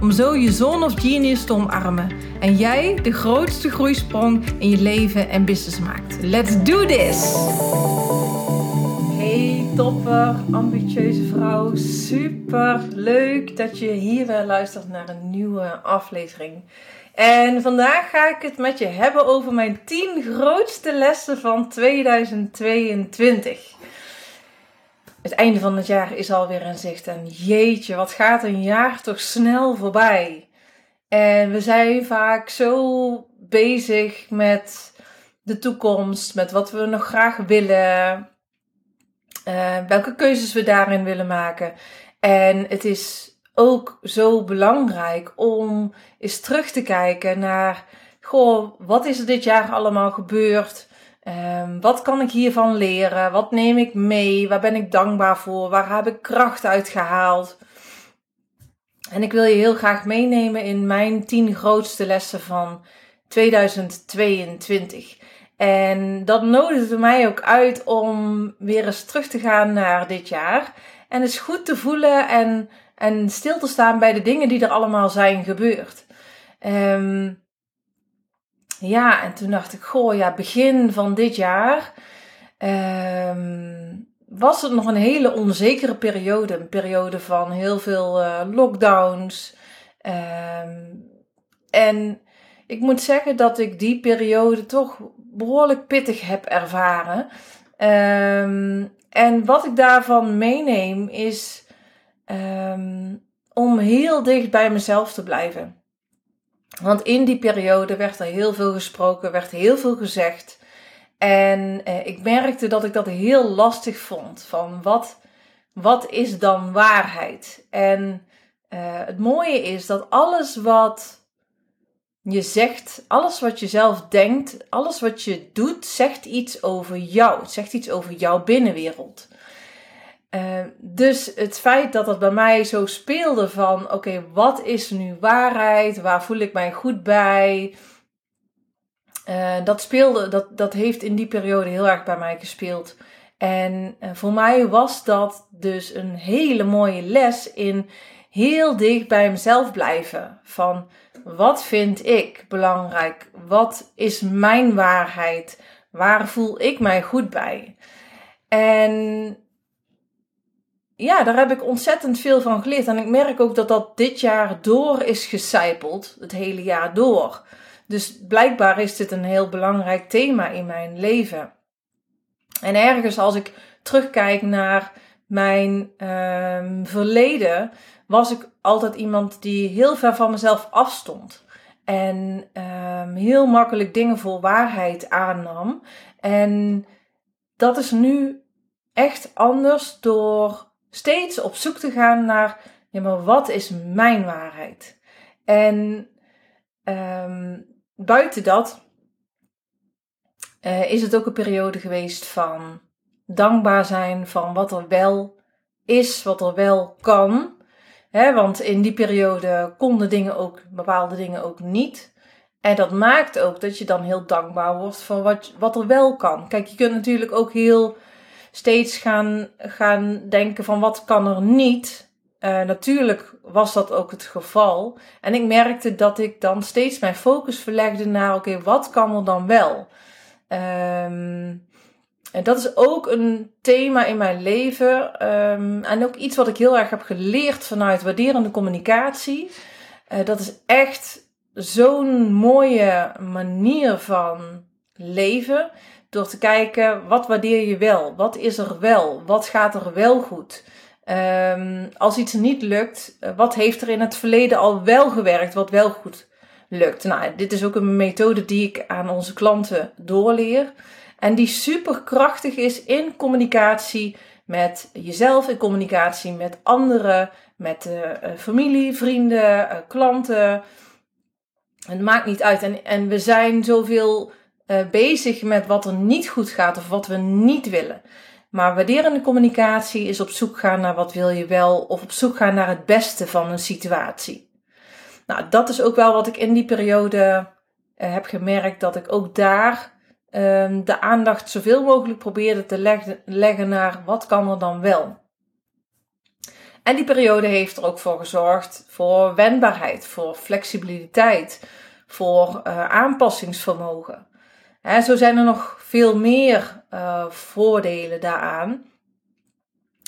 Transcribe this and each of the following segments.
om zo je zone of genius te omarmen en jij de grootste groeisprong in je leven en business maakt. Let's do this! Hey topper, ambitieuze vrouw, super leuk dat je hier weer luistert naar een nieuwe aflevering. En vandaag ga ik het met je hebben over mijn 10 grootste lessen van 2022 het einde van het jaar is alweer in zicht. En jeetje, wat gaat een jaar toch snel voorbij. En we zijn vaak zo bezig met de toekomst, met wat we nog graag willen, uh, welke keuzes we daarin willen maken. En het is ook zo belangrijk om eens terug te kijken naar, goh, wat is er dit jaar allemaal gebeurd? Um, wat kan ik hiervan leren? Wat neem ik mee? Waar ben ik dankbaar voor? Waar heb ik kracht uit gehaald? En ik wil je heel graag meenemen in mijn 10 grootste lessen van 2022. En dat nodigde mij ook uit om weer eens terug te gaan naar dit jaar. En eens goed te voelen en, en stil te staan bij de dingen die er allemaal zijn gebeurd. Um, ja, en toen dacht ik, goh, ja, begin van dit jaar um, was het nog een hele onzekere periode. Een periode van heel veel uh, lockdowns. Um, en ik moet zeggen dat ik die periode toch behoorlijk pittig heb ervaren. Um, en wat ik daarvan meeneem is om heel dicht bij mezelf te blijven. Want in die periode werd er heel veel gesproken, werd heel veel gezegd. En eh, ik merkte dat ik dat heel lastig vond. Van wat, wat is dan waarheid? En eh, het mooie is dat alles wat je zegt, alles wat je zelf denkt, alles wat je doet, zegt iets over jou. Het zegt iets over jouw binnenwereld. Uh, dus het feit dat het bij mij zo speelde van, oké, wat is nu waarheid? Waar voel ik mij goed bij? Uh, dat speelde, dat, dat heeft in die periode heel erg bij mij gespeeld. En uh, voor mij was dat dus een hele mooie les in heel dicht bij mezelf blijven. Van wat vind ik belangrijk? Wat is mijn waarheid? Waar voel ik mij goed bij? En ja, daar heb ik ontzettend veel van geleerd. En ik merk ook dat dat dit jaar door is gecijpeld. Het hele jaar door. Dus blijkbaar is dit een heel belangrijk thema in mijn leven. En ergens als ik terugkijk naar mijn um, verleden, was ik altijd iemand die heel ver van mezelf afstond. En um, heel makkelijk dingen voor waarheid aannam. En dat is nu echt anders door steeds op zoek te gaan naar, ja, maar wat is mijn waarheid? En um, buiten dat uh, is het ook een periode geweest van dankbaar zijn van wat er wel is, wat er wel kan. Want in die periode konden dingen ook, bepaalde dingen ook niet. En dat maakt ook dat je dan heel dankbaar wordt voor wat, wat er wel kan. Kijk, je kunt natuurlijk ook heel steeds gaan, gaan denken van wat kan er niet. Uh, natuurlijk was dat ook het geval. En ik merkte dat ik dan steeds mijn focus verlegde naar oké, wat kan er dan wel? Um, en dat is ook een thema in mijn leven. Um, en ook iets wat ik heel erg heb geleerd vanuit waarderende communicatie. Uh, dat is echt zo'n mooie manier van leven. Door te kijken, wat waardeer je wel? Wat is er wel? Wat gaat er wel goed? Um, als iets niet lukt, eh, wat heeft er in het verleden al wel gewerkt, wat wel goed lukt? Nou, dit is ook een methode die ik aan onze klanten doorleer. En die super krachtig is in communicatie met jezelf, in communicatie met anderen, met uh, familie, vrienden, klanten. Het maakt niet uit. En, en we zijn zoveel bezig met wat er niet goed gaat of wat we niet willen. Maar waarderende communicatie is op zoek gaan naar wat wil je wel of op zoek gaan naar het beste van een situatie. Nou, dat is ook wel wat ik in die periode uh, heb gemerkt dat ik ook daar um, de aandacht zoveel mogelijk probeerde te leggen, naar wat kan er dan wel. En die periode heeft er ook voor gezorgd voor wendbaarheid, voor flexibiliteit, voor uh, aanpassingsvermogen. Hè, zo zijn er nog veel meer uh, voordelen daaraan.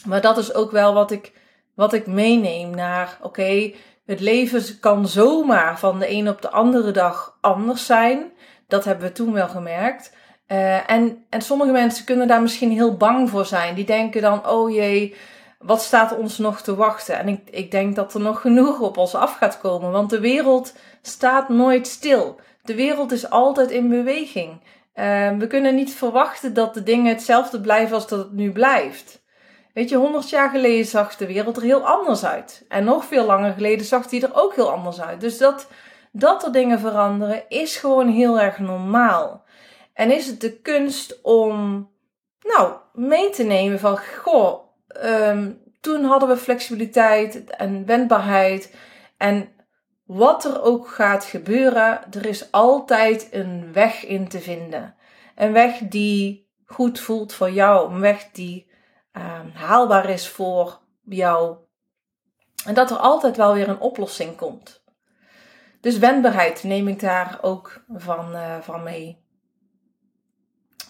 Maar dat is ook wel wat ik, wat ik meeneem naar, oké, het leven kan zomaar van de een op de andere dag anders zijn. Dat hebben we toen wel gemerkt. Uh, en, en sommige mensen kunnen daar misschien heel bang voor zijn. Die denken dan, oh jee, wat staat ons nog te wachten? En ik, ik denk dat er nog genoeg op ons af gaat komen, want de wereld staat nooit stil. De wereld is altijd in beweging. Uh, we kunnen niet verwachten dat de dingen hetzelfde blijven als dat het nu blijft. Weet je, honderd jaar geleden zag de wereld er heel anders uit. En nog veel langer geleden zag die er ook heel anders uit. Dus dat, dat er dingen veranderen is gewoon heel erg normaal. En is het de kunst om, nou, mee te nemen van, goh, um, toen hadden we flexibiliteit en wendbaarheid. En wat er ook gaat gebeuren, er is altijd een weg in te vinden. Een weg die goed voelt voor jou, een weg die um, haalbaar is voor jou. En dat er altijd wel weer een oplossing komt. Dus wendbaarheid neem ik daar ook van, uh, van mee.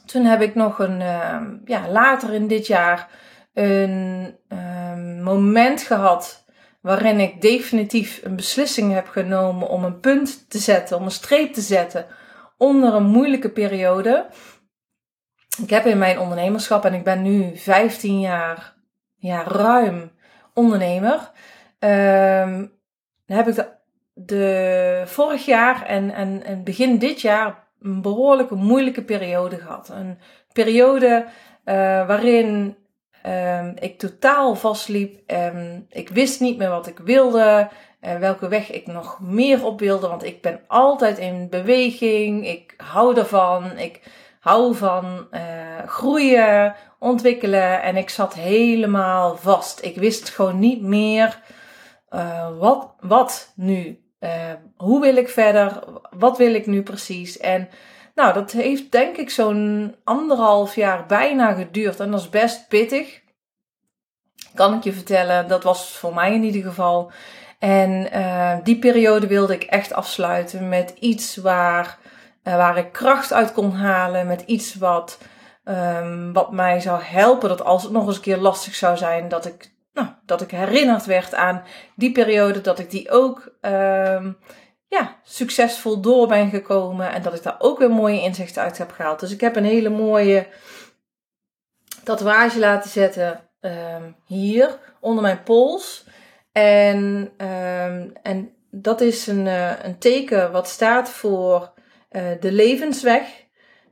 Toen heb ik nog een, uh, ja, later in dit jaar een um, moment gehad waarin ik definitief een beslissing heb genomen om een punt te zetten, om een streep te zetten onder een moeilijke periode. Ik heb in mijn ondernemerschap, en ik ben nu 15 jaar, ja, ruim ondernemer, um, heb ik de, vorig jaar en, en, en begin dit jaar een behoorlijke moeilijke periode gehad. Een periode uh, waarin um, ik totaal vastliep. Um, ik wist niet meer wat ik wilde. Uh, welke weg ik nog meer op wilde. Want ik ben altijd in beweging. Ik hou ervan. Ik hou van uh, groeien, ontwikkelen. En ik zat helemaal vast. Ik wist gewoon niet meer uh, wat, wat nu. hoe wil ik verder? Wat wil ik nu precies? En nou, dat heeft denk ik zo'n anderhalf jaar bijna geduurd. En dat is best pittig. Kan ik je vertellen. Dat was voor mij in ieder geval. En uh, die periode wilde ik echt afsluiten met iets waar, uh, waar ik kracht uit kon halen. Met iets wat, um, wat mij zou helpen. Dat als het nog eens een keer lastig zou zijn, dat ik, nou, dat ik herinnerd werd aan die periode. Dat ik die ook um, ja, succesvol door ben gekomen. En dat ik daar ook weer mooie inzichten uit heb gehaald. Dus ik heb een hele mooie tatoeage laten zetten um, hier onder mijn pols. En, um, en dat is een, uh, een teken wat staat voor uh, de levensweg.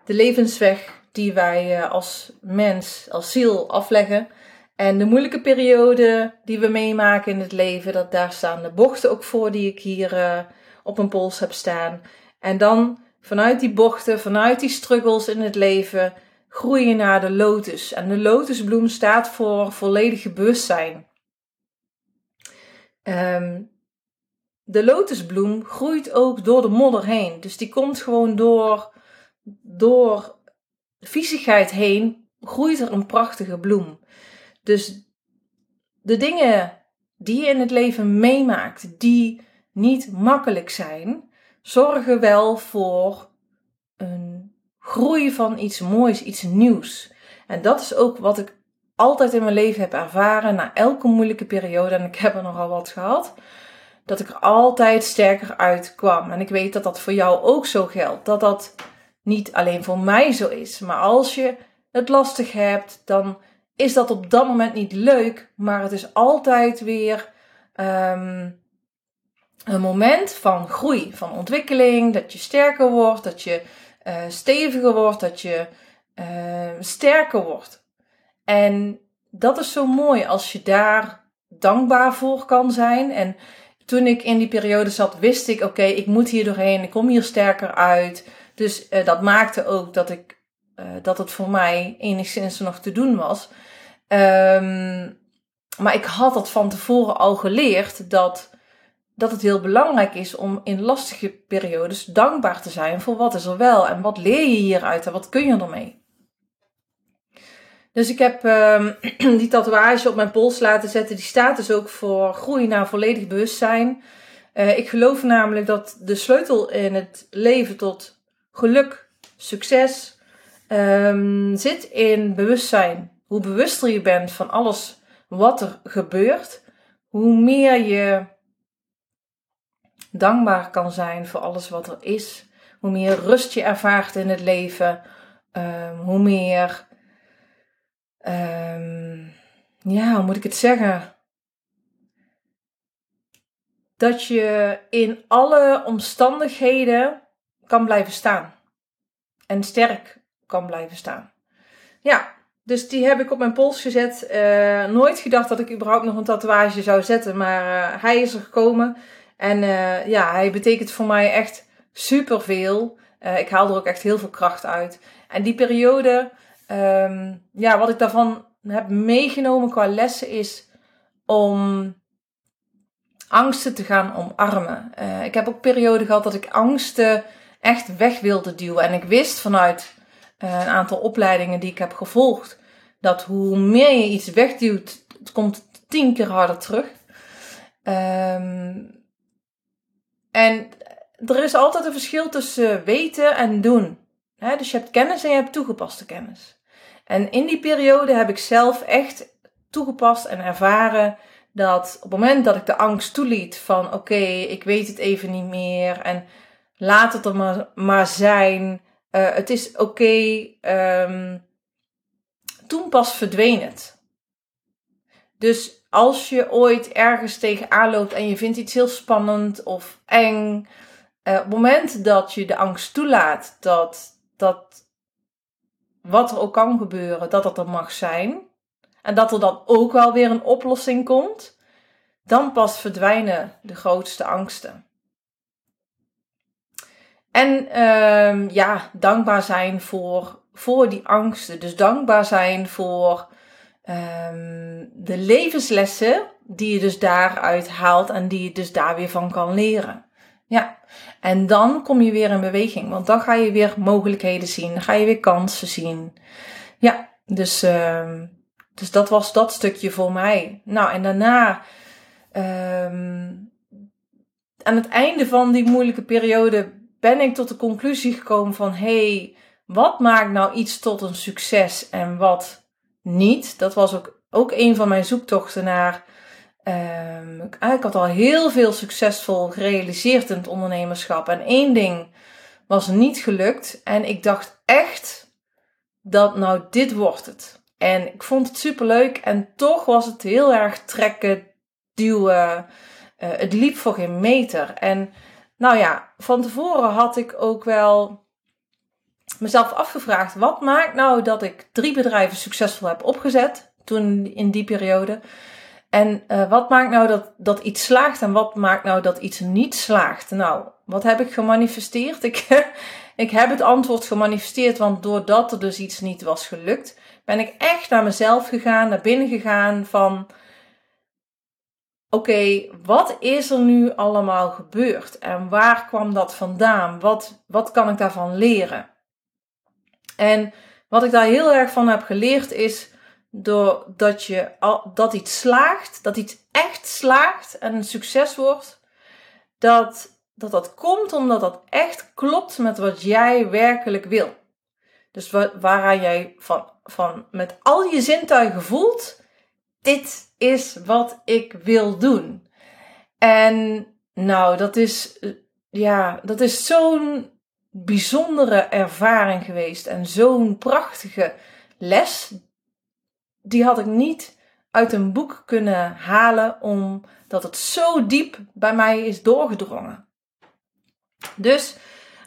De levensweg die wij uh, als mens, als ziel afleggen. En de moeilijke periode die we meemaken in het leven, dat, daar staan de bochten ook voor die ik hier op mijn pols heb staan. En dan vanuit die bochten, vanuit die struggles in het leven, groeien naar de lotus. En de lotusbloem staat voor volledig bewustzijn. Um, de lotusbloem groeit ook door de modder heen. Dus die komt gewoon door, door viezigheid heen, groeit er een prachtige bloem. Dus de dingen die je in het leven meemaakt, die niet makkelijk zijn, zorgen wel voor een groei van iets moois, iets nieuws. En dat is ook wat ik altijd in mijn leven heb ervaren na elke moeilijke periode. En ik heb er nogal wat gehad. Dat ik er altijd sterker uitkwam. En ik weet dat dat voor jou ook zo geldt. Dat dat niet alleen voor mij zo is. Maar als je het lastig hebt, dan is dat op dat moment niet leuk. Maar het is altijd weer um, een moment van groei, van ontwikkeling. Dat je sterker wordt, dat je uh, steviger wordt, dat je uh, sterker wordt. En dat is zo mooi als je daar dankbaar voor kan zijn. En toen ik in die periode zat, wist ik, oké, ik moet hier doorheen, ik kom hier sterker uit. Dus uh, dat maakte ook dat, ik, dat het voor mij enigszins nog te doen was. Um, maar ik had dat van tevoren al geleerd dat, dat het heel belangrijk is om in lastige periodes dankbaar te zijn voor wat is er wel en wat leer je hieruit en wat kun je ermee. Dus ik heb um, die tatoeage op mijn pols laten zetten. Die staat dus ook voor groei naar volledig bewustzijn. Uh, ik geloof namelijk dat de sleutel in het leven tot geluk, succes, um, zit in bewustzijn. Hoe bewuster je bent van alles wat er gebeurt, hoe meer je dankbaar kan zijn voor alles wat er is. Hoe meer rust je ervaart in het leven, um, hoe meer um, ja, hoe moet ik het zeggen? Dat je in alle omstandigheden kan blijven staan. En sterk kan blijven staan. Ja, dus die heb ik op mijn pols gezet. Uh, nooit gedacht dat ik überhaupt nog een tatoeage zou zetten. Maar uh, hij is er gekomen. En uh, ja, hij betekent voor mij echt superveel. ik haal er ook echt heel veel kracht uit. En die periode um, ja, wat ik daarvan heb meegenomen qua lessen is om angsten te gaan omarmen. Uh, ik heb ook perioden gehad dat ik angsten echt weg wilde duwen. En ik wist vanuit uh, een aantal opleidingen die ik heb gevolgd, dat hoe meer je iets wegduwt, het komt tien keer harder terug. Um, en er is altijd een verschil tussen weten en doen. dus je hebt kennis en je hebt toegepaste kennis. En in die periode heb ik zelf echt toegepast en ervaren dat op het moment dat ik de angst toeliet van oké, ik weet het even niet meer en laat het er maar, maar zijn, uh, het is oké, um, toen pas verdween het. Dus als je ooit ergens tegenaan loopt en je vindt iets heel spannend of eng, uh, op het moment dat je de angst toelaat dat, dat wat er ook kan gebeuren, dat dat er mag zijn. En dat er dan ook wel weer een oplossing komt. Dan pas verdwijnen de grootste angsten. En uh, ja, dankbaar zijn voor, voor die angsten. Dus dankbaar zijn voor um, de levenslessen die je dus daaruit haalt en die je dus daar weer van kan leren. Ja, en dan kom je weer in beweging, want dan ga je weer mogelijkheden zien, dan ga je weer kansen zien. Ja, dus, uh, dus dat was dat stukje voor mij. Nou, en daarna, um, aan het einde van die moeilijke periode, ben ik tot de conclusie gekomen van, hé, hey, wat maakt nou iets tot een succes en wat niet? Dat was ook, ook een van mijn zoektochten naar Um, ik had al heel veel succesvol gerealiseerd in het ondernemerschap. En één ding was niet gelukt. En ik dacht echt dat nou dit wordt het. En ik vond het superleuk. En toch was het heel erg trekken, duwen. Uh, het liep voor geen meter. En nou ja, van tevoren had ik ook wel mezelf afgevraagd. Wat maakt nou dat ik drie bedrijven succesvol heb opgezet? Toen in die periode. En uh, wat maakt nou dat, dat iets slaagt en wat maakt nou dat iets niet slaagt? Nou, wat heb ik gemanifesteerd? Ik, ik heb het antwoord gemanifesteerd, want doordat er dus iets niet was gelukt, ben ik echt naar mezelf gegaan, naar binnen gegaan van, oké, wat is er nu allemaal gebeurd? En waar kwam dat vandaan? Wat, wat kan ik daarvan leren? En wat ik daar heel erg van heb geleerd is, doordat je dat iets slaagt, dat iets echt slaagt en een succes wordt, dat dat, dat komt omdat dat echt klopt met wat jij werkelijk wil. Dus waaraan jij van, van met al je zintuigen voelt, dit is wat ik wil doen. En nou, dat is, ja, dat is zo'n bijzondere ervaring geweest en zo'n prachtige les die had ik niet uit een boek kunnen halen, omdat het zo diep bij mij is doorgedrongen. Dus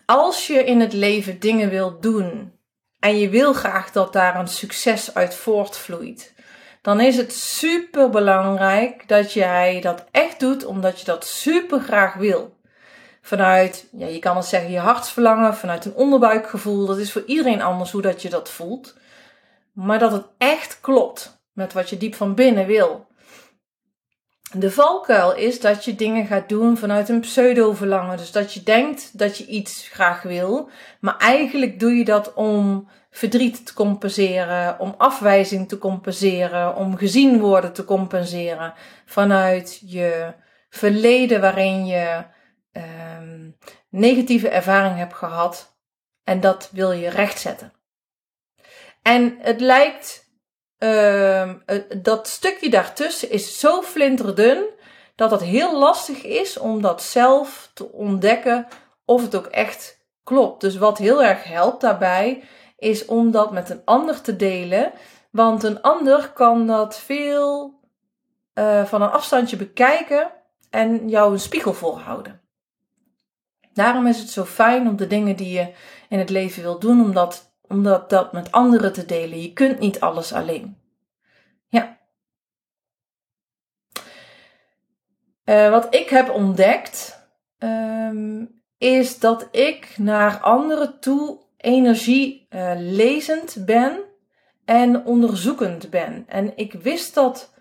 als je in het leven dingen wilt doen en je wil graag dat daar een succes uit voortvloeit, dan is het super belangrijk dat jij dat echt doet omdat je dat super graag wil. Vanuit, ja, je kan het zeggen, je hartsverlangen, vanuit een onderbuikgevoel. Dat is voor iedereen anders hoe dat je dat voelt. Maar dat het echt klopt met wat je diep van binnen wil. De valkuil is dat je dingen gaat doen vanuit een pseudo-verlangen. Dus dat je denkt dat je iets graag wil, maar eigenlijk doe je dat om verdriet te compenseren, om afwijzing te compenseren, om gezien worden te compenseren. Vanuit je verleden waarin je um, negatieve ervaring hebt gehad en dat wil je rechtzetten. En het lijkt uh, dat stukje daartussen is zo flinterdun dat het heel lastig is om dat zelf te ontdekken of het ook echt klopt. Dus wat heel erg helpt daarbij is om dat met een ander te delen, want een ander kan dat veel uh, van een afstandje bekijken en jou een spiegel voorhouden. Daarom is het zo fijn om de dingen die je in het leven wilt doen, om dat dat, dat met anderen te delen. Je kunt niet alles alleen. Ja. Uh, wat ik heb ontdekt, um, is dat ik naar anderen toe energie uh, lezend ben en onderzoekend ben. En ik wist dat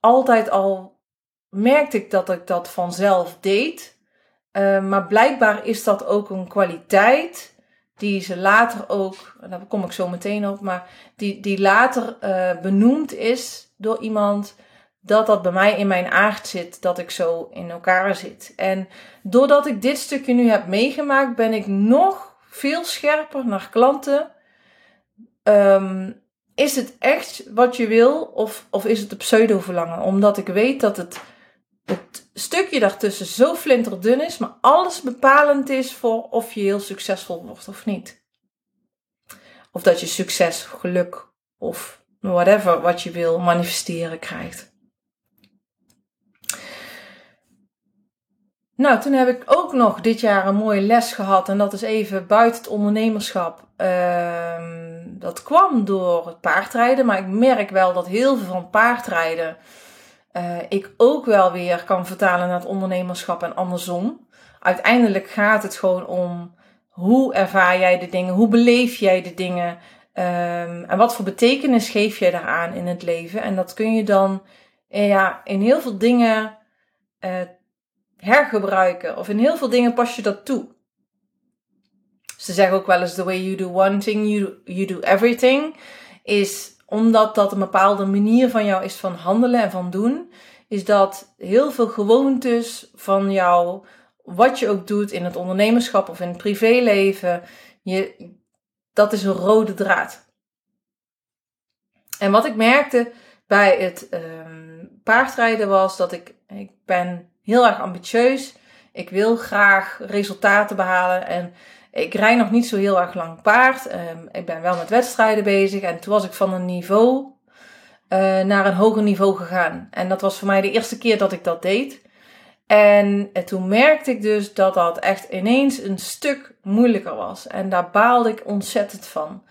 altijd al, merkte ik dat ik dat vanzelf deed. Uh, maar blijkbaar is dat ook een kwaliteit die ze later ook, daar kom ik zo meteen op, maar die, die later uh, benoemd is door iemand dat dat bij mij in mijn aard zit, dat ik zo in elkaar zit. En doordat ik dit stukje nu heb meegemaakt, ben ik nog veel scherper naar klanten. Um, is het echt wat je wil of, of is het een pseudo-verlangen? Omdat ik weet dat het het stukje daartussen zo flinterdun is, maar alles bepalend is voor of je heel succesvol wordt of niet. Of dat je succes, geluk of whatever wat je wil manifesteren krijgt. Nou, toen heb ik ook nog dit jaar een mooie les gehad. En dat is even buiten het ondernemerschap. Ehm, dat kwam door het paardrijden. Maar ik merk wel dat heel veel van paardrijden uh, ik ook wel weer kan vertalen naar het ondernemerschap en andersom. Uiteindelijk gaat het gewoon om hoe ervaar jij de dingen, hoe beleef jij de dingen um, en wat voor betekenis geef jij daaraan in het leven. En dat kun je dan eh, ja, in heel veel dingen uh, hergebruiken of in heel veel dingen pas je dat toe. Ze zeggen ook wel eens: the way you do one thing, you, you do everything. Is omdat dat een bepaalde manier van jou is van handelen en van doen, is dat heel veel gewoontes van jou, wat je ook doet in het ondernemerschap of in het privéleven, je, dat is een rode draad. En wat ik merkte bij het um, paardrijden was dat ik, ik ben heel erg ambitieus. Ik wil graag resultaten behalen en ik rij nog niet zo heel erg lang paard. Um, ik ben wel met wedstrijden bezig. En toen was ik van een niveau uh, naar een hoger niveau gegaan. En dat was voor mij de eerste keer dat ik dat deed. En, en toen merkte ik dus dat dat echt ineens een stuk moeilijker was. En daar baalde ik ontzettend van.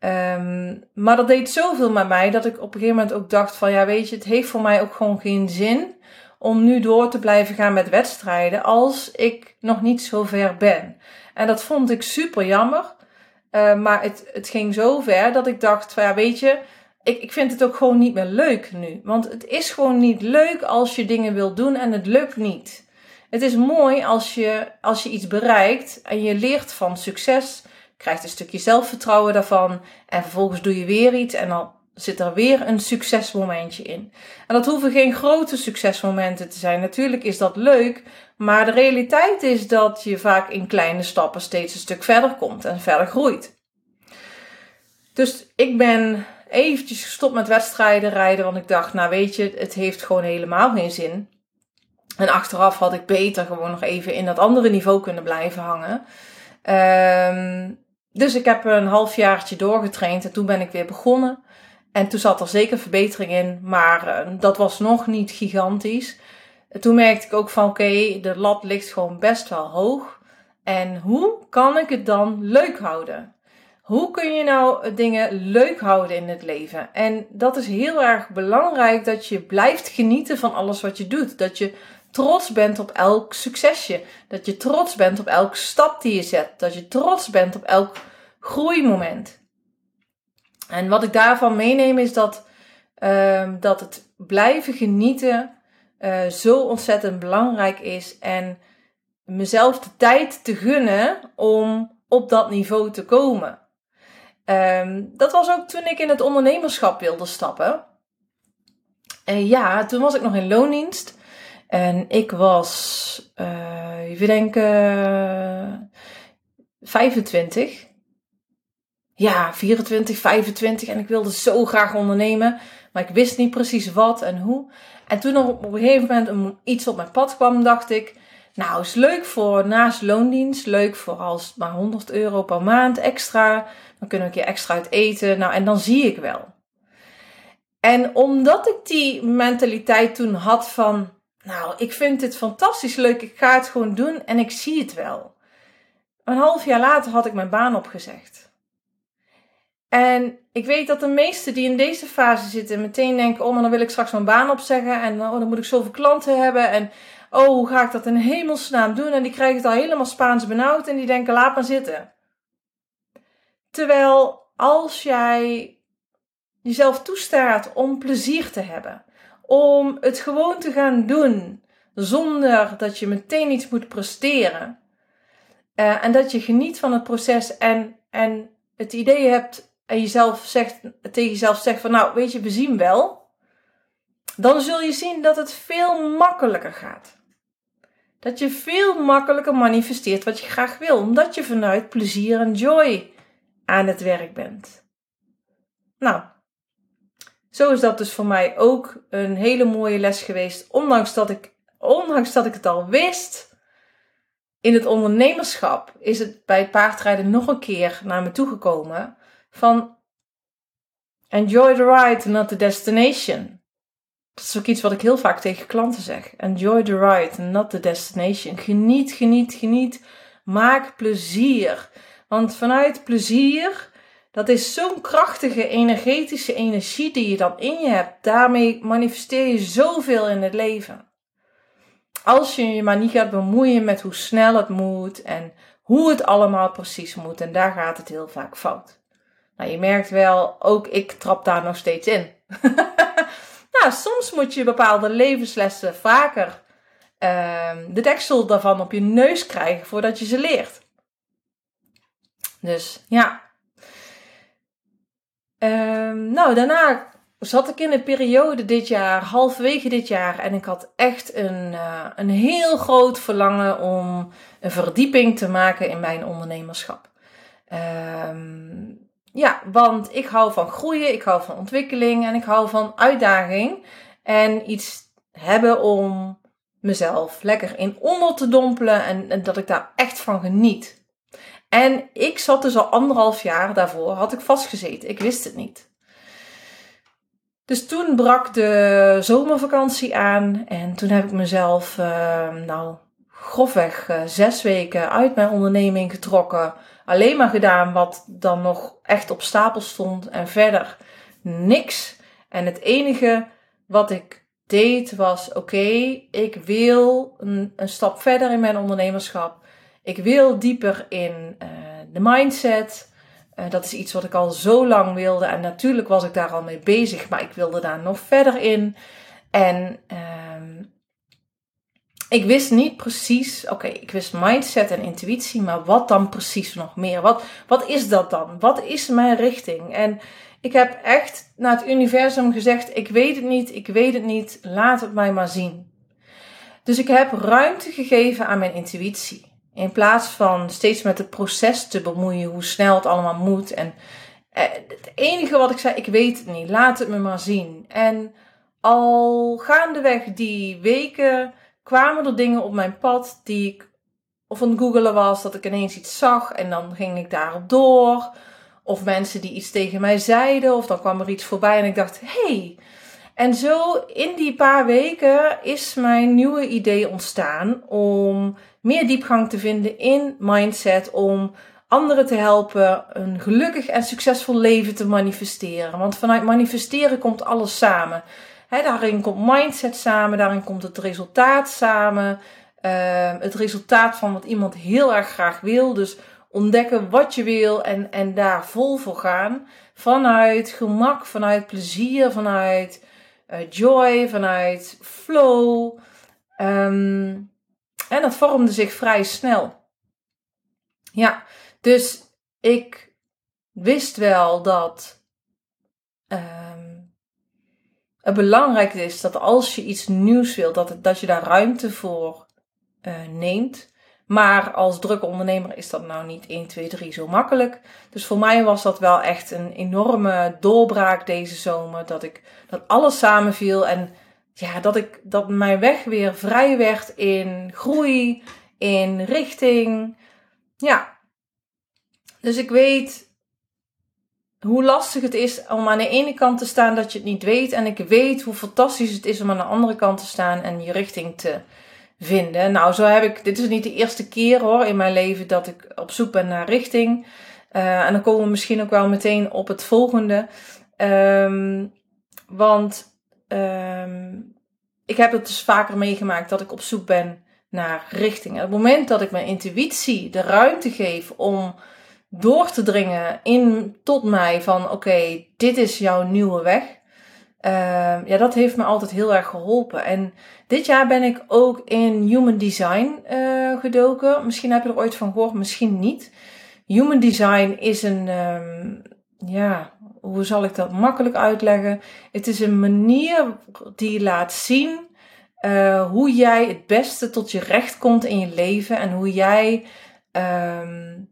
Um, maar dat deed zoveel met mij dat ik op een gegeven moment ook dacht van ja weet je, het heeft voor mij ook gewoon geen zin om nu door te blijven gaan met wedstrijden als ik nog niet zo ver ben. En dat vond ik super jammer. Uh, maar het, het ging zo ver dat ik dacht, ja, weet je, ik, ik vind het ook gewoon niet meer leuk nu. Want het is gewoon niet leuk als je dingen wilt doen en het lukt niet. Het is mooi als je, als je iets bereikt en je leert van succes, krijgt een stukje zelfvertrouwen daarvan en vervolgens doe je weer iets en dan zit er weer een succesmomentje in. En dat hoeven geen grote succesmomenten te zijn. Natuurlijk is dat leuk, maar de realiteit is dat je vaak in kleine stappen steeds een stuk verder komt en verder groeit. Dus ik ben eventjes gestopt met wedstrijden rijden, want ik dacht, nou weet je, het heeft gewoon helemaal geen zin. En achteraf had ik beter gewoon nog even in dat andere niveau kunnen blijven hangen. Um, dus ik heb een halfjaartje doorgetraind en toen ben ik weer begonnen. En toen zat er zeker verbetering in, maar uh, dat was nog niet gigantisch. Toen merkte ik ook van oké, de lat ligt gewoon best wel hoog. En hoe kan ik het dan leuk houden? hoe kun je nou dingen leuk houden in het leven? En dat is heel erg belangrijk dat je blijft genieten van alles wat je doet. Dat je trots bent op elk succesje. Dat je trots bent op elke stap die je zet. Dat je trots bent op elk groeimoment. En wat ik daarvan meeneem is dat, uh, dat het blijven genieten uh, zo ontzettend belangrijk is. En mezelf de tijd te gunnen om op dat niveau te komen. Um, dat was ook toen ik in het ondernemerschap wilde stappen. En ja, toen was ik nog in loondienst. En ik was, uh, even denken, 25. Ja, 24, 25. En ik wilde zo graag ondernemen. Maar ik wist niet precies wat en hoe. En toen op een gegeven moment iets op mijn pad kwam, dacht ik... Nou, is leuk voor naast loondienst. Leuk voor als maar 100 euro per maand extra. Dan kunnen we een keer extra uit eten. Nou, en dan zie ik wel. En omdat ik die mentaliteit toen had van... Nou, ik vind dit fantastisch leuk. Ik ga het gewoon doen en ik zie het wel. Een half jaar later had ik mijn baan opgezegd. En ik weet dat de meesten die in deze fase zitten meteen denken: Oh, maar dan wil ik straks mijn baan opzeggen. En oh, dan moet ik zoveel klanten hebben. En oh, hoe ga ik dat in hemelsnaam doen? En die krijgen het al helemaal Spaans benauwd en die denken: Laat maar zitten. Terwijl als jij jezelf toestaat om plezier te hebben, om het gewoon te gaan doen zonder dat je meteen iets moet presteren. Uh, en dat je geniet van het proces en, en het idee hebt en jezelf zegt, tegen jezelf zegt van nou weet je, we zien wel. Dan zul je zien dat het veel makkelijker gaat. Dat je veel makkelijker manifesteert wat je graag wil, omdat je vanuit plezier en joy aan het werk bent. Nou, zo is dat dus voor mij ook een hele mooie les geweest. Ondanks dat ik, ondanks dat ik het al wist. In het ondernemerschap is het bij paardrijden nog een keer naar me toegekomen. Van enjoy the ride, not the destination. Dat is ook iets wat ik heel vaak tegen klanten zeg. Enjoy the ride, not the destination. Geniet, geniet, geniet. Maak plezier. Want vanuit plezier dat is zo'n krachtige energetische energie die je dan in je hebt. Daarmee manifesteer je zoveel in het leven. Als je je maar niet gaat bemoeien met hoe snel het moet en hoe het allemaal precies moet. En daar gaat het heel vaak fout. Nou, je merkt wel, ook ik trap daar nog steeds in. nou, soms moet je bepaalde levenslessen vaker uh, de deksel daarvan op je neus krijgen voordat je ze leert. Dus ja, Um, nou, daarna zat ik in een periode dit jaar, halverwege dit jaar, en ik had echt een, uh, een heel groot verlangen om een verdieping te maken in mijn ondernemerschap. Um, ja, want ik hou van groeien, ik hou van ontwikkeling en ik hou van uitdaging en iets hebben om mezelf lekker in onder te dompelen en, dat ik daar echt van geniet. En ik zat dus al anderhalf jaar daarvoor, had ik vastgezeten. Ik wist het niet. Dus toen brak de zomervakantie aan en toen heb ik mezelf, uh, nou, grofweg uh, zes weken uit mijn onderneming getrokken. Alleen maar gedaan wat dan nog echt op stapel stond en verder niks. En het enige wat ik deed was: oké, ik wil een, een stap verder in mijn ondernemerschap. Ik wil dieper in uh, de mindset. Uh, dat is iets wat ik al zo lang wilde. En natuurlijk was ik daar al mee bezig, maar ik wilde daar nog verder in. En uh, ik wist niet precies, oké, ik wist mindset en intuïtie, maar wat dan precies nog meer? Wat, wat is dat dan? Wat is mijn richting? En ik heb echt naar het universum gezegd: ik weet het niet, ik weet het niet, laat het mij maar zien. Dus ik heb ruimte gegeven aan mijn intuïtie. In plaats van steeds met het proces te bemoeien, hoe snel het allemaal moet. En eh, het enige wat ik zei, ik weet het niet, laat het me maar zien. En al gaandeweg die weken kwamen er dingen op mijn pad die ik of aan het googelen was, dat ik ineens iets zag en dan ging ik daarop door. Of mensen die iets tegen mij zeiden, of dan kwam er iets voorbij en ik dacht, hey. En zo in die paar weken is mijn nieuwe idee ontstaan om meer diepgang te vinden in mindset, om anderen te helpen een gelukkig en succesvol leven te manifesteren. Want vanuit manifesteren komt alles samen. Daarin komt mindset samen, daarin komt het resultaat samen. Ehm, het resultaat van wat iemand heel erg graag wil. Dus ontdekken wat je wil en, en daar vol voor gaan. Vanuit gemak, vanuit plezier, vanuit uh, joy, vanuit flow. Ehm, en dat vormde zich vrij snel. Ja, dus ik wist wel dat um, het belangrijk is dat als je iets nieuws wilt, dat, dat je daar ruimte voor uh, neemt. Maar als drukke ondernemer is dat nou niet 1, 2, 3 zo makkelijk. Dus voor mij was dat wel echt een enorme doorbraak deze zomer. Dat ik dat alles samenviel en ja, dat ik dat mijn weg weer vrij werd in groei, in richting. Ja. Dus ik weet hoe lastig het is om aan de ene kant te staan dat je het niet weet. En ik weet hoe fantastisch het is om aan de andere kant te staan en je richting te vinden. Nou, zo heb ik, dit is niet de eerste keer hoor in mijn leven dat ik op zoek ben naar richting. Uh, en dan komen we misschien ook wel meteen op het volgende. Um, want um, ik heb het dus vaker meegemaakt dat ik op zoek ben naar richting. En op het moment dat ik mijn intuïtie de ruimte geef om door te dringen in tot mij van oké, dit is jouw nieuwe weg. Uh, ja, dat heeft me altijd heel erg geholpen. En dit jaar ben ik ook in Human Design uh, gedoken. Misschien heb je er ooit van gehoord, misschien niet. Human Design is een, um, ja, hoe zal ik dat makkelijk uitleggen? Het is een manier die laat zien uh, hoe jij het beste tot je recht komt in je leven en hoe jij um,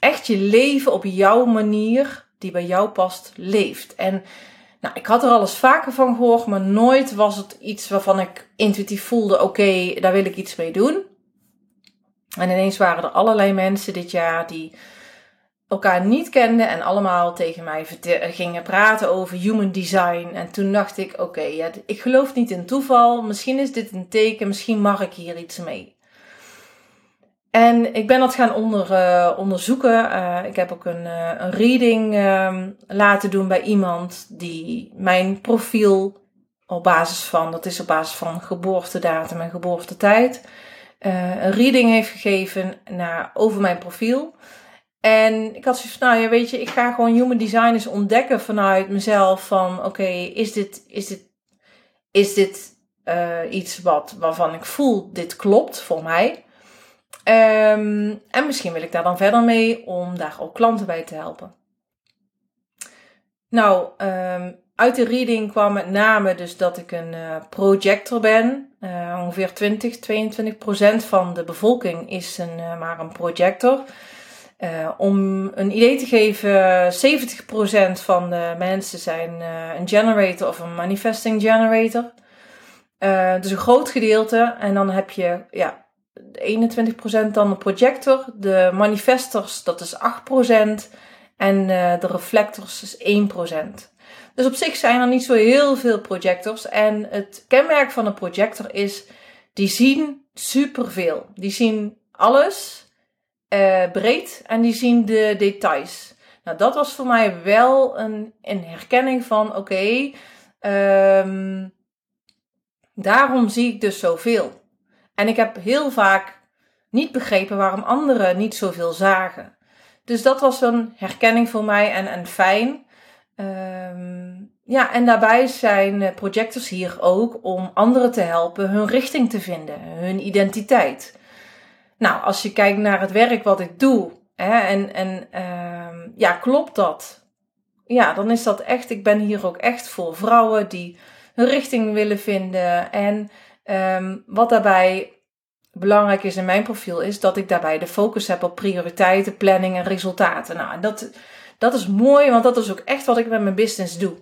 echt je leven op jouw manier, die bij jou past, leeft. En nou, ik had er alles vaker van gehoord, maar nooit was het iets waarvan ik intuïtief voelde: oké, daar wil ik iets mee doen. En ineens waren er allerlei mensen dit jaar die elkaar niet kenden en allemaal tegen mij gingen praten over human design. En toen dacht ik: oké, ja, ik geloof niet in toeval. Misschien is dit een teken, misschien mag ik hier iets mee. En ik ben dat gaan onder, uh, onderzoeken. Uh, ik heb ook een, uh, een reading ehm, laten doen bij iemand die mijn profiel op basis van, dat is op basis van geboortedatum en geboortetijd, een reading heeft gegeven naar, over mijn profiel. En ik had zoiets van, nou ja, weet je, ik ga gewoon human design eens ontdekken vanuit mezelf van, oké, is dit, is dit, is dit iets wat, waarvan ik voel, dit klopt voor mij? Um, en misschien wil ik daar dan verder mee om daar ook klanten bij te helpen. Nou, um, uit de reading kwam met name dus dat ik een uh, projector ben. Uh, ongeveer 20, 22 procent van de bevolking is een, uh, maar een projector. om een idee te geven, 70 procent van de mensen zijn een generator of een manifesting generator. dus een groot gedeelte. En dan heb je ja, 21% dan de projector. De manifestors, dat is 8%. En uh, de reflectors is 1%. Dus op zich zijn er niet zo heel veel projectors. En het kenmerk van een projector is, die zien superveel. Die zien alles uh, breed en die zien de details. Nou, dat was voor mij wel een, een herkenning van, oké, um, daarom zie ik dus zoveel. En ik heb heel vaak niet begrepen waarom anderen niet zoveel zagen. Dus dat was een herkenning voor mij en, en fijn. Um, ja, en daarbij zijn eh, projectors hier ook om anderen te helpen hun richting te vinden, hun identiteit. Nou, als je kijkt naar het werk wat ik doe, hè, en, en um, ja, klopt dat? Ja, dan is dat echt, ik ben hier ook echt voor vrouwen die hun richting willen vinden en Um, wat daarbij belangrijk is in mijn profiel, is dat ik daarbij de focus heb op prioriteiten, planning en resultaten. Nou, dat, dat is mooi, want dat is ook echt wat ik met mijn business doe.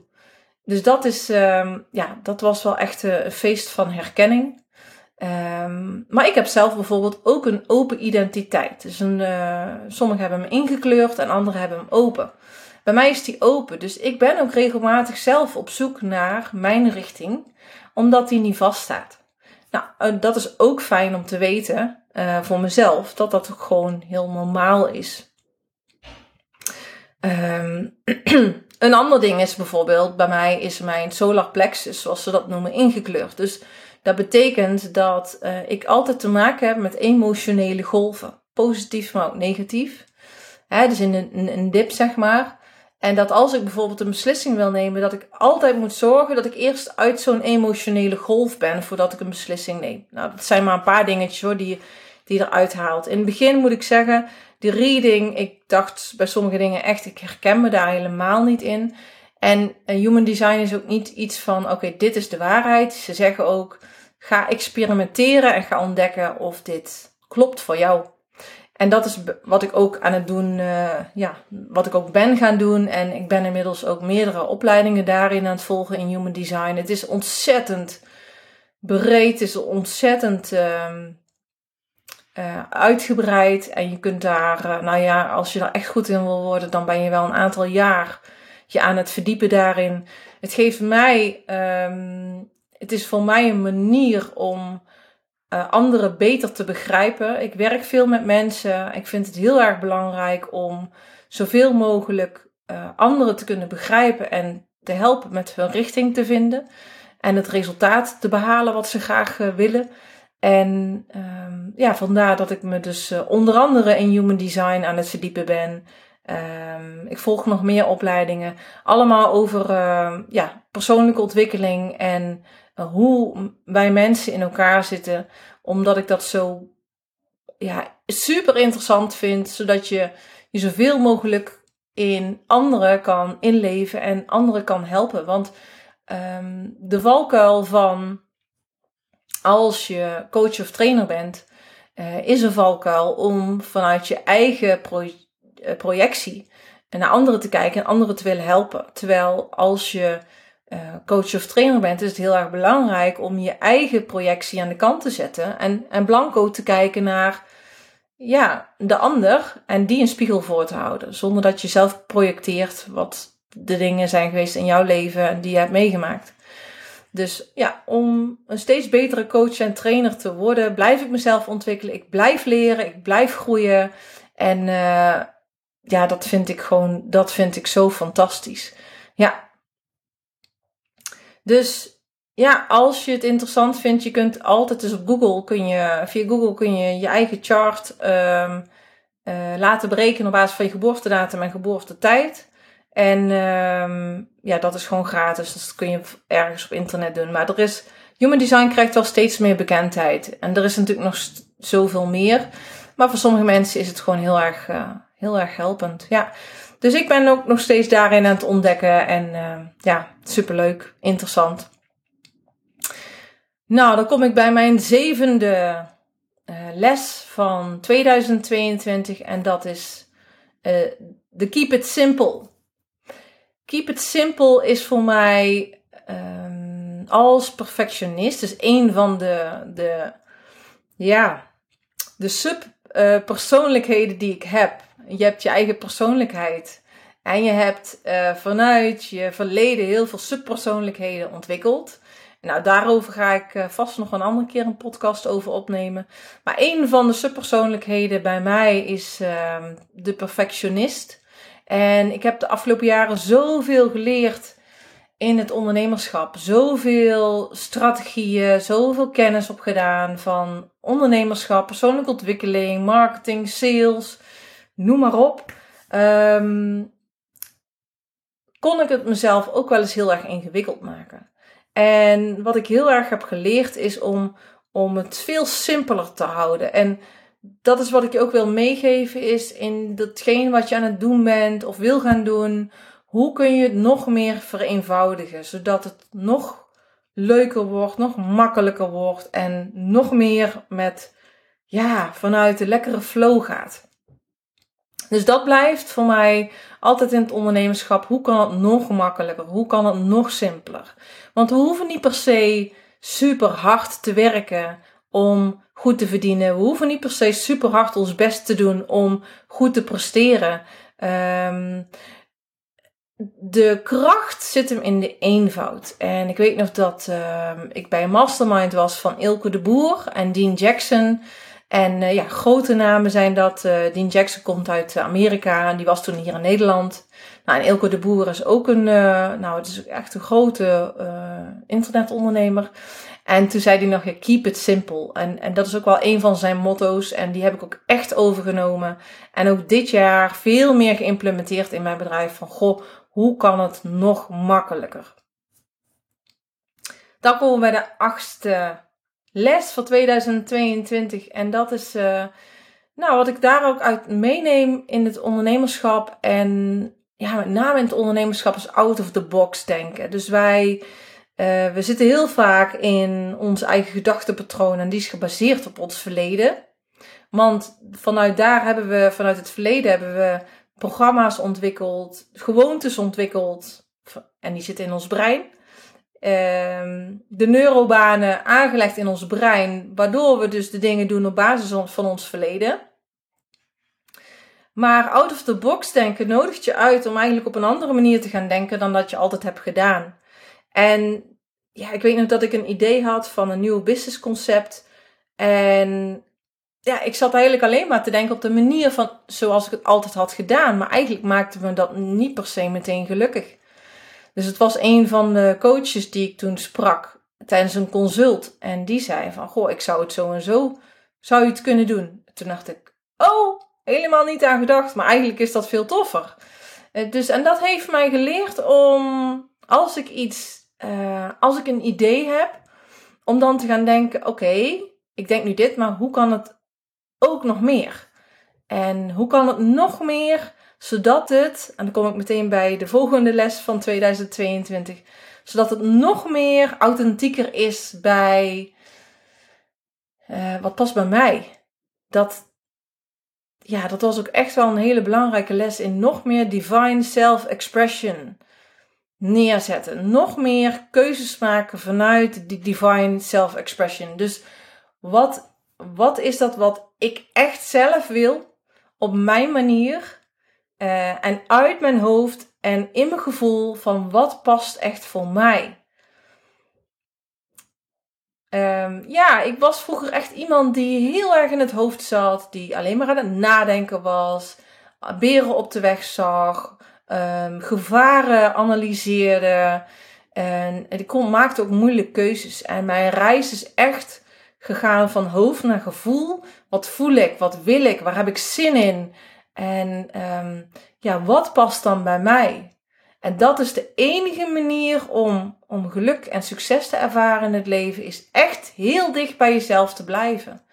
Dus dat is, um, ja, dat was wel echt een feest van herkenning. Um, maar ik heb zelf bijvoorbeeld ook een open identiteit. Dus een, uh, sommigen hebben hem ingekleurd en anderen hebben hem open. Bij mij is die open, dus ik ben ook regelmatig zelf op zoek naar mijn richting, omdat die niet vaststaat. Nou, eh, dat is ook fijn om te weten uh, voor mezelf, dat dat ook gewoon heel normaal is. Ehm, een ander ding is bijvoorbeeld, bij mij is mijn solar plexus, zoals ze dat noemen, ingekleurd. Dus dat betekent dat uh, ik altijd te maken heb met emotionele golven. Positief, maar ook negatief. Hè, dus in een, een dip, zeg maar. En dat als ik bijvoorbeeld een beslissing wil nemen, dat ik altijd moet zorgen dat ik eerst uit zo'n emotionele golf ben voordat ik een beslissing neem. Nou, dat zijn maar een paar dingetjes hoor, die, die eruit haalt. In het begin moet ik zeggen, die reading, ik dacht bij sommige dingen echt, ik herken me daar helemaal niet in. En human design is ook niet iets van, oké, dit is de waarheid. Ze zeggen ook, ga experimenteren en ga ontdekken of dit klopt voor jou. En dat is wat ik ook aan het doen, uh, ja, wat ik ook ben gaan doen. En ik ben inmiddels ook meerdere opleidingen daarin aan het volgen in Human Design. Het is ontzettend breed, het is ontzettend uh, uh, uitgebreid. En je kunt daar, uh, nou ja, als je daar echt goed in wil worden, dan ben je wel een aantal jaar je aan het verdiepen daarin. Het geeft mij, um, het is voor mij een manier om uh, anderen beter te begrijpen. Ik werk veel met mensen. Ik vind het heel erg belangrijk om zoveel mogelijk uh, anderen te kunnen begrijpen en te helpen met hun richting te vinden. En het resultaat te behalen wat ze graag uh, willen. En um, ja, vandaar dat ik me dus onder andere in human design aan het verdiepen ben. Um, ik volg nog meer opleidingen. Allemaal over ja, persoonlijke ontwikkeling en hoe wij mensen in elkaar zitten, omdat ik dat zo ja, super interessant vind, zodat je je zoveel mogelijk in anderen kan inleven en anderen kan helpen. Want um, de valkuil van als je coach of trainer bent, uh, is een valkuil om vanuit je eigen eh, projectie naar anderen te kijken en anderen te willen helpen. Terwijl als je uh, coach of trainer bent, is het heel erg belangrijk om je eigen projectie aan de kant te zetten en, en blanco te kijken naar ja, de ander en die een spiegel voor te houden. Zonder dat je zelf projecteert wat de dingen zijn geweest in jouw leven en die je hebt meegemaakt. Dus ja, om een steeds betere coach en trainer te worden, blijf ik mezelf ontwikkelen. Ik blijf leren, ik blijf groeien. En uh, ja, dat vind ik gewoon, dat vind ik zo fantastisch. Ja, dus ja, als je het interessant vindt, je kunt altijd dus op Google, kun je, via Google kun je je eigen chart um, uh, laten berekenen op basis van je geboortedatum en geboortetijd. En um, ja, dat is gewoon gratis, dus dat kun je ergens op internet doen. Maar er is, Human Design krijgt wel steeds meer bekendheid. En er is natuurlijk nog zoveel meer. Maar voor sommige mensen is het gewoon heel erg, uh, heel erg helpend. Ja. Dus ik ben ook nog steeds daarin aan het ontdekken. En uh, ja, superleuk, interessant. Nou, dan kom ik bij mijn zevende uh, les van 2022. En dat is uh, Keep It Simple. Keep It Simple is voor mij um, als perfectionist. Dus een van de, de ja, de subpersoonlijkheden die ik heb je hebt je eigen persoonlijkheid. En je hebt uh, vanuit je verleden heel veel subpersoonlijkheden ontwikkeld. Nou, daarover ga ik uh, vast nog een andere keer een podcast over opnemen. Maar een van de subpersoonlijkheden bij mij is uh, de perfectionist. En ik heb de afgelopen jaren zoveel geleerd in het ondernemerschap. Zoveel strategieën, zoveel kennis opgedaan van ondernemerschap, persoonlijke ontwikkeling, marketing, sales noem maar op. Um, kon ik het mezelf ook wel eens heel erg ingewikkeld maken. En wat ik heel erg heb geleerd is om, om het veel simpeler te houden. En dat is wat ik je ook wil meegeven, is in datgene wat je aan het doen bent of wil gaan doen. Hoe kun je het nog meer vereenvoudigen, zodat het nog leuker wordt, nog makkelijker wordt en nog meer met, ja, vanuit de lekkere flow gaat. Dus dat blijft voor mij altijd in het ondernemerschap. Hoe kan het nog makkelijker? Hoe kan het nog simpeler? Want we hoeven niet per se super hard te werken om goed te verdienen. We hoeven niet per se super hard ons best te doen om goed te presteren. Um, de kracht zit hem in de eenvoud. En ik weet nog dat uh, ik bij een mastermind was van Ilke de Boer en Dean Jackson. En ja, grote namen zijn dat. Dean Jackson komt uit Amerika en die was toen hier in Nederland. Nou, en Ilko de Boer is ook een, nou, het is echt een grote internetondernemer. En toen zei hij nog, ja, keep it simple. En, en dat is ook wel een van zijn motto's. En die heb ik ook echt overgenomen. En ook dit jaar veel meer geïmplementeerd in mijn bedrijf. Van, goh, hoe kan het nog makkelijker? Dan komen we bij de achtste les van 2022. En dat is, uh, nou, wat ik daar ook uit meeneem in het ondernemerschap. En ja, met name in het ondernemerschap is out of the box denken. Dus wij uh, we zitten heel vaak in ons eigen gedachtenpatroon en die is gebaseerd op ons verleden. Want vanuit daar hebben we, vanuit het verleden hebben we programma's ontwikkeld, gewoontes ontwikkeld en die zitten in ons brein. Uh, de neurobanen aangelegd in ons brein, waardoor we dus de dingen doen op basis van ons verleden. Maar out of the box denken nodigt je uit om eigenlijk op een andere manier te gaan denken dan dat je altijd hebt gedaan. En ja, ik weet nog dat ik een idee had van een nieuw businessconcept. En ja, ik zat eigenlijk alleen maar te denken op de manier van zoals ik het altijd had gedaan. Maar eigenlijk maakte me dat niet per se meteen gelukkig. Dus het was een van de coaches die ik toen sprak tijdens een consult. En die zei van, goh, ik zou het zo en zo, zou je het kunnen doen? Toen dacht ik, oh, helemaal niet aan gedacht. Maar eigenlijk is dat veel toffer. Eh, dus, en dat heeft mij geleerd om, als ik iets uh, als ik een idee heb, om dan te gaan denken: oké, ik denk nu dit, maar hoe kan het ook nog meer? En hoe kan het nog meer, zodat het, en dan kom ik meteen bij de volgende les van 2022, zodat het nog meer authentieker is bij uh, wat past bij mij. Dat, ja, dat was ook echt wel een hele belangrijke les in nog meer divine self-expression neerzetten. Nog meer keuzes maken vanuit die divine self-expression. Dus wat, wat is dat wat ik echt zelf wil op mijn manier uh, en uit mijn hoofd en in mijn gevoel van wat past echt voor mij? Um, ja, ik was vroeger echt iemand die heel erg in het hoofd zat, die alleen maar aan het nadenken was, beren op de weg zag, um, gevaren analyseerde. En ik kon, maakte ook moeilijke keuzes. En mijn reis is echt gegaan van hoofd naar gevoel. Wat voel ik? Wat wil ik? Waar heb ik zin in? En um, ja, wat past dan bij mij? En dat is de enige manier om, om geluk en succes te ervaren in het leven, is echt heel dicht bij jezelf te blijven.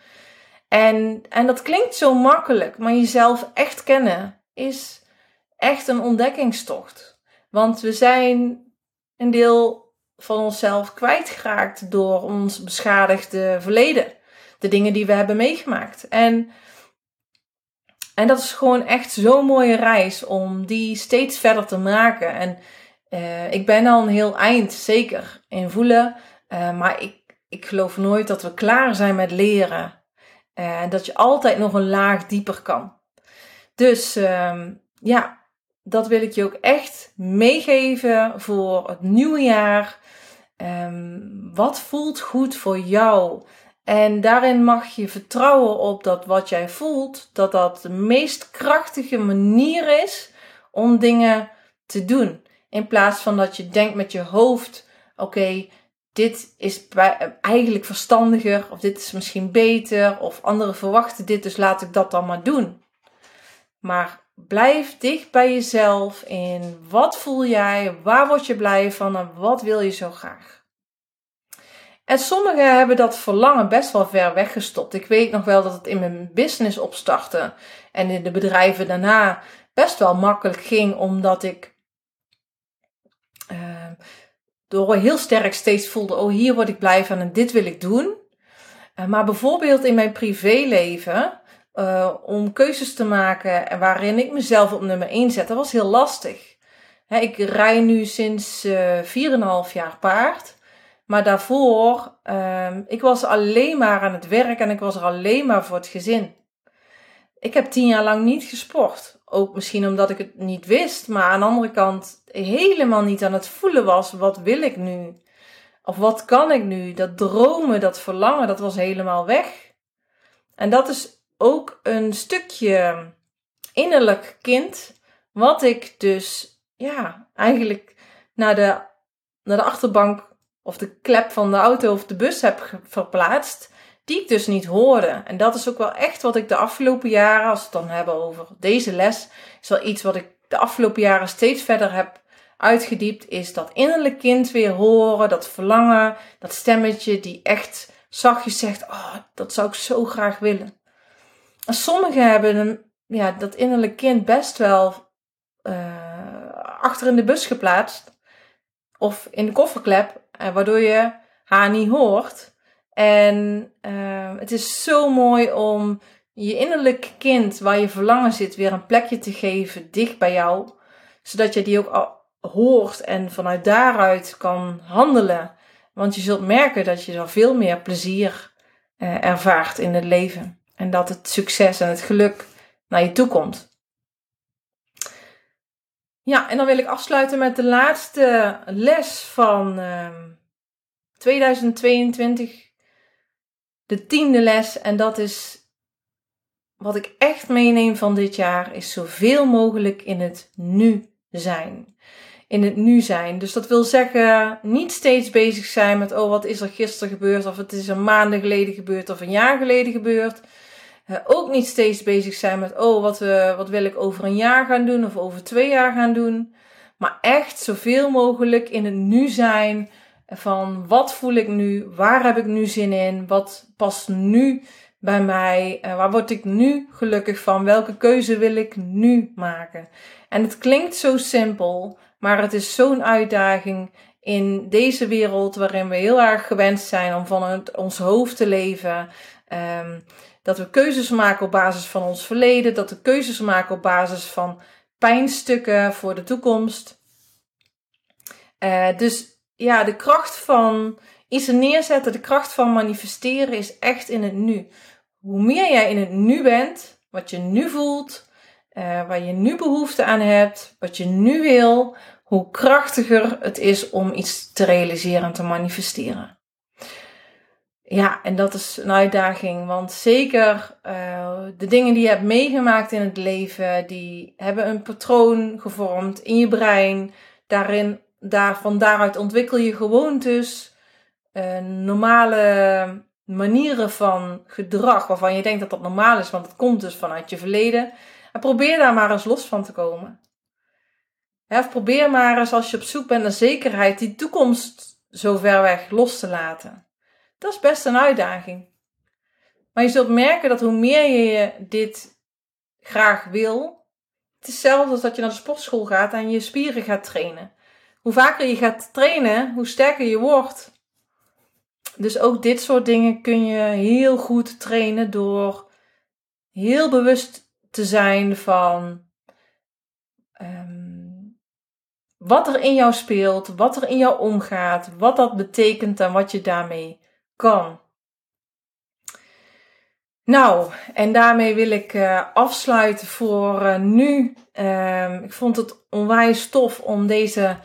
En, en dat klinkt zo makkelijk, maar jezelf echt kennen is echt een ontdekkingstocht. Want we zijn een deel van onszelf kwijtgeraakt door ons beschadigde verleden. De dingen die we hebben meegemaakt. En, en dat is gewoon echt zo'n mooie reis om die steeds verder te maken. En uh, ik ben al een heel eind, zeker, in voelen. Uh, maar ik, ik geloof nooit dat we klaar zijn met leren. Eh, en dat je altijd nog een laag dieper kan. Dus uh, ja, dat wil ik je ook echt meegeven voor het nieuwe jaar. Um, wat voelt goed voor jou? En daarin mag je vertrouwen op dat wat jij voelt, dat dat de meest krachtige manier is om dingen te doen. In plaats van dat je denkt met je hoofd: oké, dit is eigenlijk verstandiger, of dit is misschien beter, of anderen verwachten dit, dus laat ik dat dan maar doen. Maar Blijf dicht bij jezelf in wat voel jij, waar word je blij van en wat wil je zo graag. En sommigen hebben dat verlangen best wel ver weggestopt. Ik weet nog wel dat het in mijn business opstarten en in de bedrijven daarna best wel makkelijk ging, omdat ik uh, door heel sterk steeds voelde: oh, hier word ik blij van en dit wil ik doen. Uh, maar bijvoorbeeld in mijn privéleven uh, om keuzes te maken en waarin ik mezelf op nummer 1 zet, dat was heel lastig. ik rij nu sinds uh, eh, 4,5 jaar paard. Maar daarvoor, uh, ik was alleen maar aan het werk en ik was er alleen maar voor het gezin. Ik heb tien jaar lang niet gesport. Ook misschien omdat ik het niet wist, maar aan de andere kant helemaal niet aan het voelen was. Wat wil ik nu? Of wat kan ik nu? Dat dromen, dat verlangen, dat was helemaal weg. En dat is ook een stukje innerlijk kind, wat ik dus ja, eigenlijk naar de, naar de achterbank of de klep van de auto of de bus heb verplaatst, die ik dus niet hoorde. En dat is ook wel echt wat ik de afgelopen jaren, als we het dan hebben over deze les, is wel iets wat ik de afgelopen jaren steeds verder heb uitgediept, is dat innerlijk kind weer horen, dat verlangen, dat stemmetje die echt zachtjes zegt, oh, dat zou ik zo graag willen. En sommigen hebben ja, dat innerlijk kind best wel uh, achter in de bus geplaatst of in de kofferklep, uh, waardoor je haar niet hoort. En uh, het is zo mooi om je innerlijk kind, waar je verlangen zit, weer een plekje te geven dicht bij jou, zodat je die ook hoort en vanuit daaruit kan handelen. Want je zult merken dat je er veel meer plezier uh, ervaart in het leven. En dat het succes en het geluk naar je toe komt. Ja, en dan wil ik afsluiten met de laatste les van uh, ehm, 2022. De tiende les. En dat is wat ik echt meeneem van dit jaar. Is zoveel mogelijk in het nu zijn. In het nu zijn. Dus dat wil zeggen, niet steeds bezig zijn met, oh, wat is er gisteren gebeurd? Of het is een maanden geleden gebeurd of een jaar geleden gebeurd. Ook niet steeds bezig zijn met, oh, wat, uh, wat wil ik over een jaar gaan doen of over twee jaar gaan doen. Maar echt zoveel mogelijk in het nu zijn van wat voel ik nu, waar heb ik nu zin in, wat past nu bij mij, waar word ik nu gelukkig van, welke keuze wil ik nu maken. En het klinkt zo simpel, maar het is zo'n uitdaging in deze wereld waarin we heel erg gewend zijn om van ons hoofd te leven. Um, dat we keuzes maken op basis van ons verleden, dat we keuzes maken op basis van pijnstukken voor de toekomst. Uh, dus ja, de kracht van iets neerzetten, de kracht van manifesteren is echt in het nu. Hoe meer jij in het nu bent, wat je nu voelt, uh, waar je nu behoefte aan hebt, wat je nu wil, hoe krachtiger het is om iets te realiseren en te manifesteren. Ja, en dat is een uitdaging, want zeker uh, de dingen die je hebt meegemaakt in het leven, die hebben een patroon gevormd in je brein. Daarin, daar, van daaruit ontwikkel je gewoontes, uh, normale manieren van gedrag, waarvan je denkt dat dat normaal is, want het komt dus vanuit je verleden. En probeer daar maar eens los van te komen. Probeer maar eens als je op zoek bent naar zekerheid, die toekomst zo ver weg los te laten. Dat is best een uitdaging. Maar je zult merken dat hoe meer je dit graag wil, het is hetzelfde als dat je naar de sportschool gaat en je spieren gaat trainen. Hoe vaker je gaat trainen, hoe sterker je wordt. Dus ook dit soort dingen kun je heel goed trainen door heel bewust te zijn van um, wat er in jou speelt, wat er in jou omgaat, wat dat betekent en wat je daarmee kan. Nou, en daarmee wil ik uh, afsluiten voor uh, nu. Uh, ik vond het onwijs tof om deze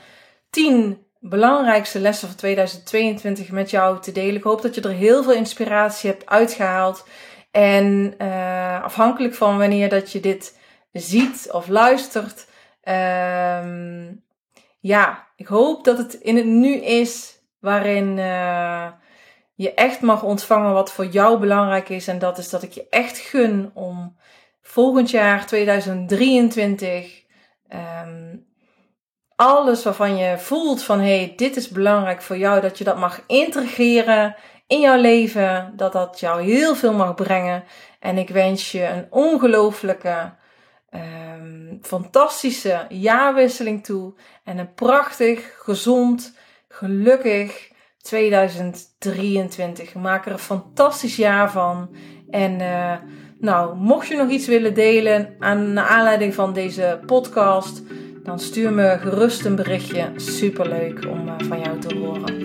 10 belangrijkste lessen van 2022 met jou te delen. Ik hoop dat je er heel veel inspiratie hebt uitgehaald. En uh, afhankelijk van wanneer dat je dit ziet of luistert, ehm, ja, ik hoop dat het in het nu is waarin je echt mag ontvangen wat voor jou belangrijk is. En dat is dat ik je echt gun om volgend jaar 2023 ehm, alles waarvan je voelt van hé, hey, dit is belangrijk voor jou, dat je dat mag integreren in jouw leven, dat dat jou heel veel mag brengen. En ik wens je een ongelooflijke, um, fantastische jaarwisseling toe en een prachtig, gezond, gelukkig 2023. Maak er een fantastisch jaar van. En uh, nou, mocht je nog iets willen delen aan naar aanleiding van deze podcast, dan stuur me gerust een berichtje. Superleuk om uh, van jou te horen.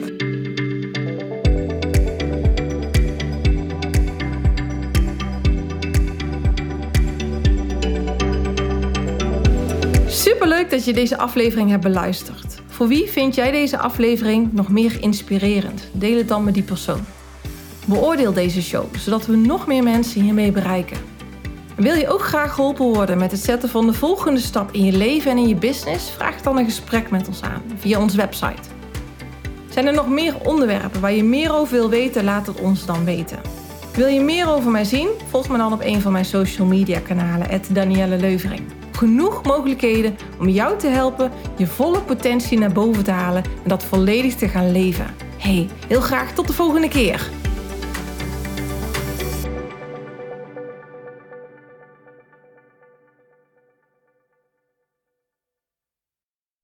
Superleuk dat je deze aflevering hebt beluisterd. Voor wie vind jij deze aflevering nog meer inspirerend? Deel het dan met die persoon. Beoordeel deze show, zodat we nog meer mensen hiermee bereiken. Wil je ook graag geholpen worden met het zetten van de volgende stap in je leven en in je business? Vraag dan een gesprek met ons aan via onze website. Zijn er nog meer onderwerpen waar je meer over wil weten? Laat het ons dan weten. Wil je meer over mij zien? Volg me dan op een van mijn social media kanalen, Danielle Leuvering. Genoeg mogelijkheden om jou te helpen je volle potentie naar boven te halen en dat volledig te gaan leven. Hey, heel graag tot de volgende keer.